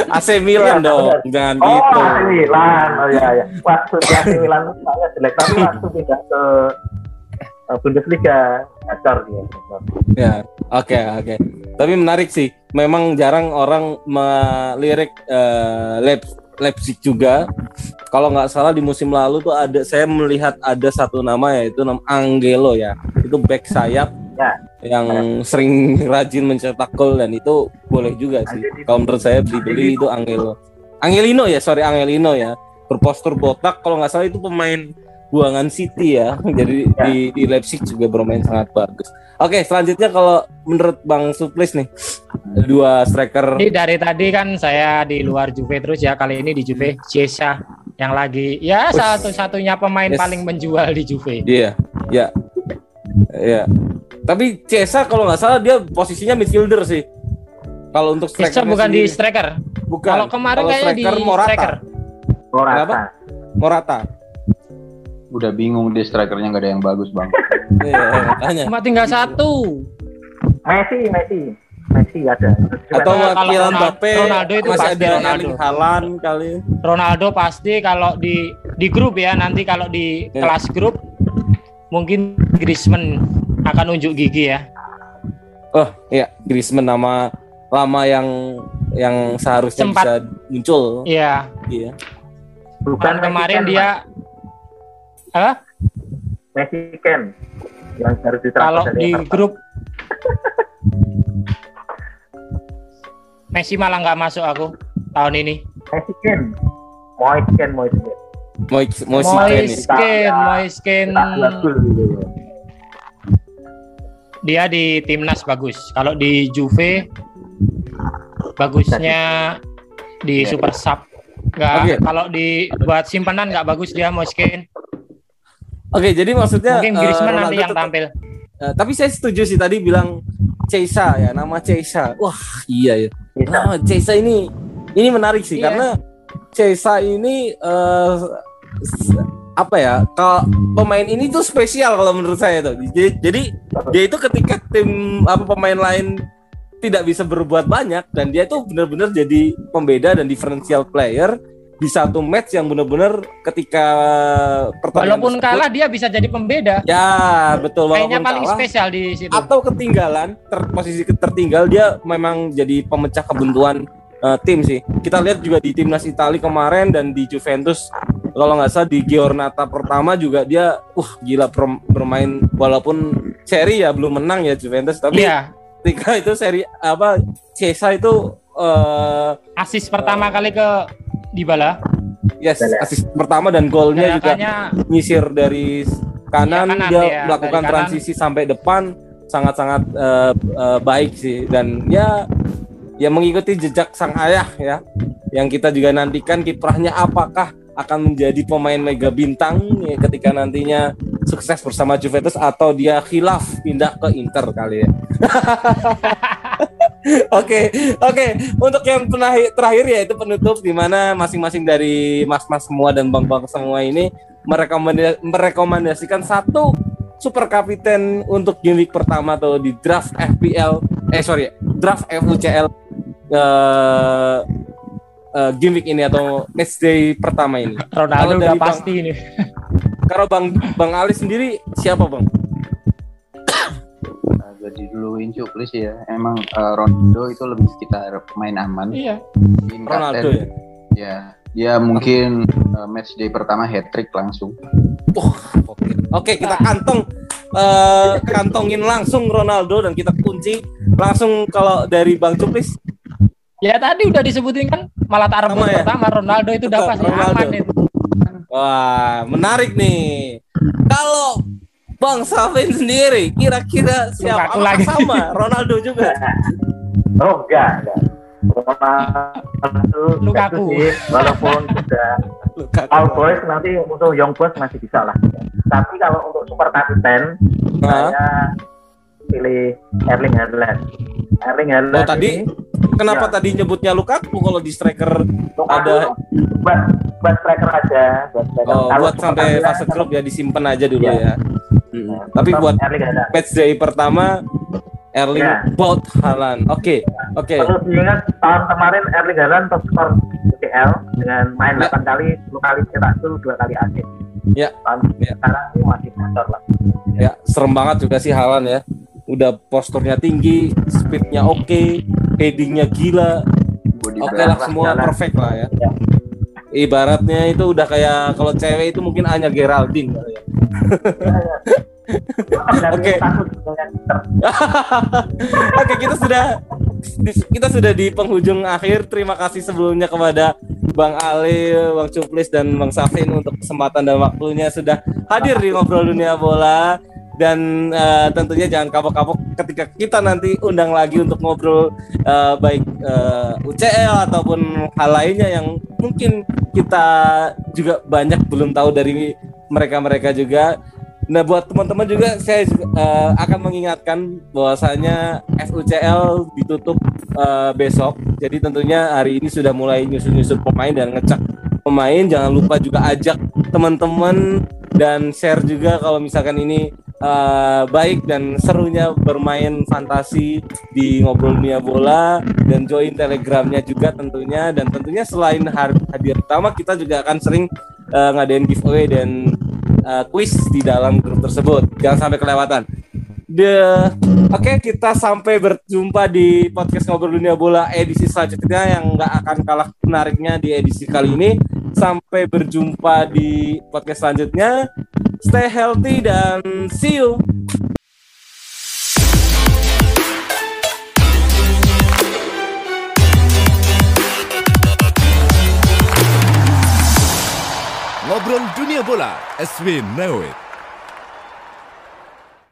AC Milan Iya, dong, jangan Oh, gitu. AC Milan. Oh iya iya. Waktu di AC Milan saya jelek tapi waktu pindah ke eh, Bundesliga gacor dia. Ya, oke oke. Tapi menarik sih. Memang jarang orang melirik eh, Leip- Leipzig juga. Kalau nggak salah di musim lalu tuh ada saya melihat ada satu nama yaitu nama Angelo ya. Itu back sayap Ya. yang sering rajin mencetak gol dan itu boleh juga sih. Kalau menurut saya beli-beli itu Angelo. Angelino ya, sorry Angelino ya. Berpostur botak kalau nggak salah itu pemain buangan City ya. Jadi Ya. di, di Leipzig juga bermain sangat bagus. Oke, selanjutnya kalau menurut Bang Suplis nih, dua striker Ini dari tadi kan saya di luar Juve terus ya kali ini di Juve Chiesa yang lagi ya satu-satunya pemain Yes. paling menjual di Juve. Iya, ya, ya. Tapi Cesa kalau nggak salah dia posisinya midfielder sih. Kalau untuk striker bukan di striker. bukan. Kalau kemarin Kalau kayaknya di striker Morata. striker. Morata. Morata. Udah bingung deh strikernya nggak ada yang bagus bang. Iya, makanya. Cuma tinggal satu. Messi, Messi. Messi ada. Atau Kalau wakilan Ronaldo- Mbappe Ronaldo itu masih pasti ada Ronaldo. Haaland kali. Ronaldo pasti kalau di di grup ya nanti kalau di Ya. kelas grup mungkin Griezmann akan unjuk gigi ya. Oh, iya, Griezmann nama lama yang yang seharusnya Sempat. bisa muncul. Iya. Iya. Bukan Kan kemarin Ken, dia Messi Ken yang harus ditransfer Kalau di Everton. grup Messi malah nggak masuk aku tahun ini. Messi Ken. Moise Ken, Moise Ken. Moise Moise Ken nih. Moiskin, Moiskin Tak dua gol gitu. dia di timnas bagus. Kalau di Juve bagusnya di Iya. super sub. Nggak, Oke. kalau di buat simpanan nggak bagus dia Moiskin. Oke, jadi maksudnya Mungkin eh, Griezmann Ronaldo nanti yang tetap- tampil. Eh, tapi saya setuju sih tadi bilang Ceisa ya, nama Ceisa. Wah, iya ya. Bisa. Nah, Ceisa ini ini menarik sih Iya. karena Ceisa ini eh, s- apa ya? Kalau pemain ini tuh spesial kalau menurut saya tuh. Jadi, jadi dia itu ketika tim apa pemain lain tidak bisa berbuat banyak dan dia itu benar-benar jadi pembeda dan differential player di satu match yang benar-benar ketika pertandingan Walaupun tersebut- kalah dia bisa jadi pembeda. ya betul Kayaknya walaupun paling kalah, spesial di situ. atau ketinggalan ter- posisi tertinggal dia memang jadi pemecah kebuntuan eh, tim sih kita lihat juga di timnas Italia kemarin dan di Juventus kalau nggak salah di Giornata pertama juga dia uh gila bermain walaupun seri ya belum menang ya Juventus tapi Iya, ketika itu seri apa Cesa itu eh asis pertama kali ke Dybala. yes asis pertama dan golnya juga nyisir dari kanan, Iya, kanan dia dia, melakukan kanan. transisi sampai depan sangat-sangat eh, eh, baik sih dan ya ya mengikuti jejak sang ayah ya yang kita juga nantikan kiprahnya apakah akan menjadi pemain mega bintang ya, ketika nantinya sukses bersama Juventus atau dia khilaf pindah ke Inter kali ya. Oke, oke. Untuk yang penahi- terakhir ya itu penutup di mana masing-masing dari mas-mas semua dan bang-bang semua ini merekomenda- merekomendasikan satu super kapiten untuk game week pertama atau di draft FPL eh sorry draft FUCL eh eh, game week ini atau match day pertama ini. Ronaldo udah Bang- pasti ini. Kalau Bang Bang Ali sendiri siapa Bang? Jadi duluin cuk please ya. Emang eh, Ronaldo itu lebih sekitar main aman. Iya. Mungkin Ronaldo kapten. ya. Ya, dia mungkin eh, match day pertama hat trick langsung. Oke, Oke, kita kantong eh, kantongin langsung Ronaldo dan kita kunci langsung kalau dari Bang Cuplis Ya tadi udah disebutin kan malah Sama ya? pertama Ronaldo itu dapat Ronaldo. aman itu. Wah, menarik nih. Kalau Bang Safin sendiri, kira-kira siapa? Apakah lagi. sama Ronaldo juga. Oh enggak, enggak. Ronaldo Lukaku. sih, walaupun sudah Lukaku. All Boys nanti untuk Young Boys masih bisa lah. Tapi kalau untuk super kapiten, Hah? saya pilih Erling Haaland. Erling Haaland Oh, tadi ini, Kenapa Ya. tadi nyebutnya Lukaku kalau di striker Lukaku ada- buat buat striker aja, buat striker. oh, Kalau buat sampai fase grup ya disimpan aja dulu Iya. ya. Nah, Tapi buat Erling match day pertama Erling Ya. Braut Haaland. Oke. Oke. Perlu diingat tahun kemarin Erling Haaland top skor UCL dengan main Ya. 8 kali, 10 kali cetak gol, 2 kali assist. Ya. Tahun Ya. sekarang masih bocor lah. Ya, serem banget juga sih Haaland ya. Udah posturnya tinggi, speednya oke, headingnya gila, oke balance. lah semua jalan. perfect lah ya. Ya. Ibaratnya itu udah kayak kalau cewek itu mungkin hanya Geraldine kali ya. Oke. Oke, kita sudah kita sudah di penghujung akhir. Terima kasih sebelumnya kepada Bang Ali, Bang Cuplis dan Bang Safin untuk kesempatan dan waktunya sudah hadir di ngobrol dunia bola dan eh, tentunya jangan kapok-kapok ketika kita nanti undang lagi untuk ngobrol eh, baik eh, UCL ataupun hal lainnya yang mungkin kita juga banyak belum tahu dari mereka-mereka juga. Nah buat teman-teman juga saya eh, akan mengingatkan bahwasanya FUCL ditutup eh, besok. Jadi tentunya hari ini sudah mulai nyusun-nyusun pemain dan ngecek pemain. Jangan lupa juga ajak teman-teman dan share juga kalau misalkan ini eh, baik dan serunya bermain fantasi di ngobrol dunia bola dan join telegramnya juga tentunya dan tentunya selain hadir pertama kita juga akan sering eh, ngadain giveaway dan uh, quiz di dalam grup tersebut. Jangan sampai kelewatan. The Oke, kita sampai berjumpa di podcast ngobrol dunia bola edisi selanjutnya yang nggak akan kalah menariknya di edisi kali ini. Sampai berjumpa di podcast selanjutnya. Stay healthy dan see you. Ngobrol dunia bola, as we know it.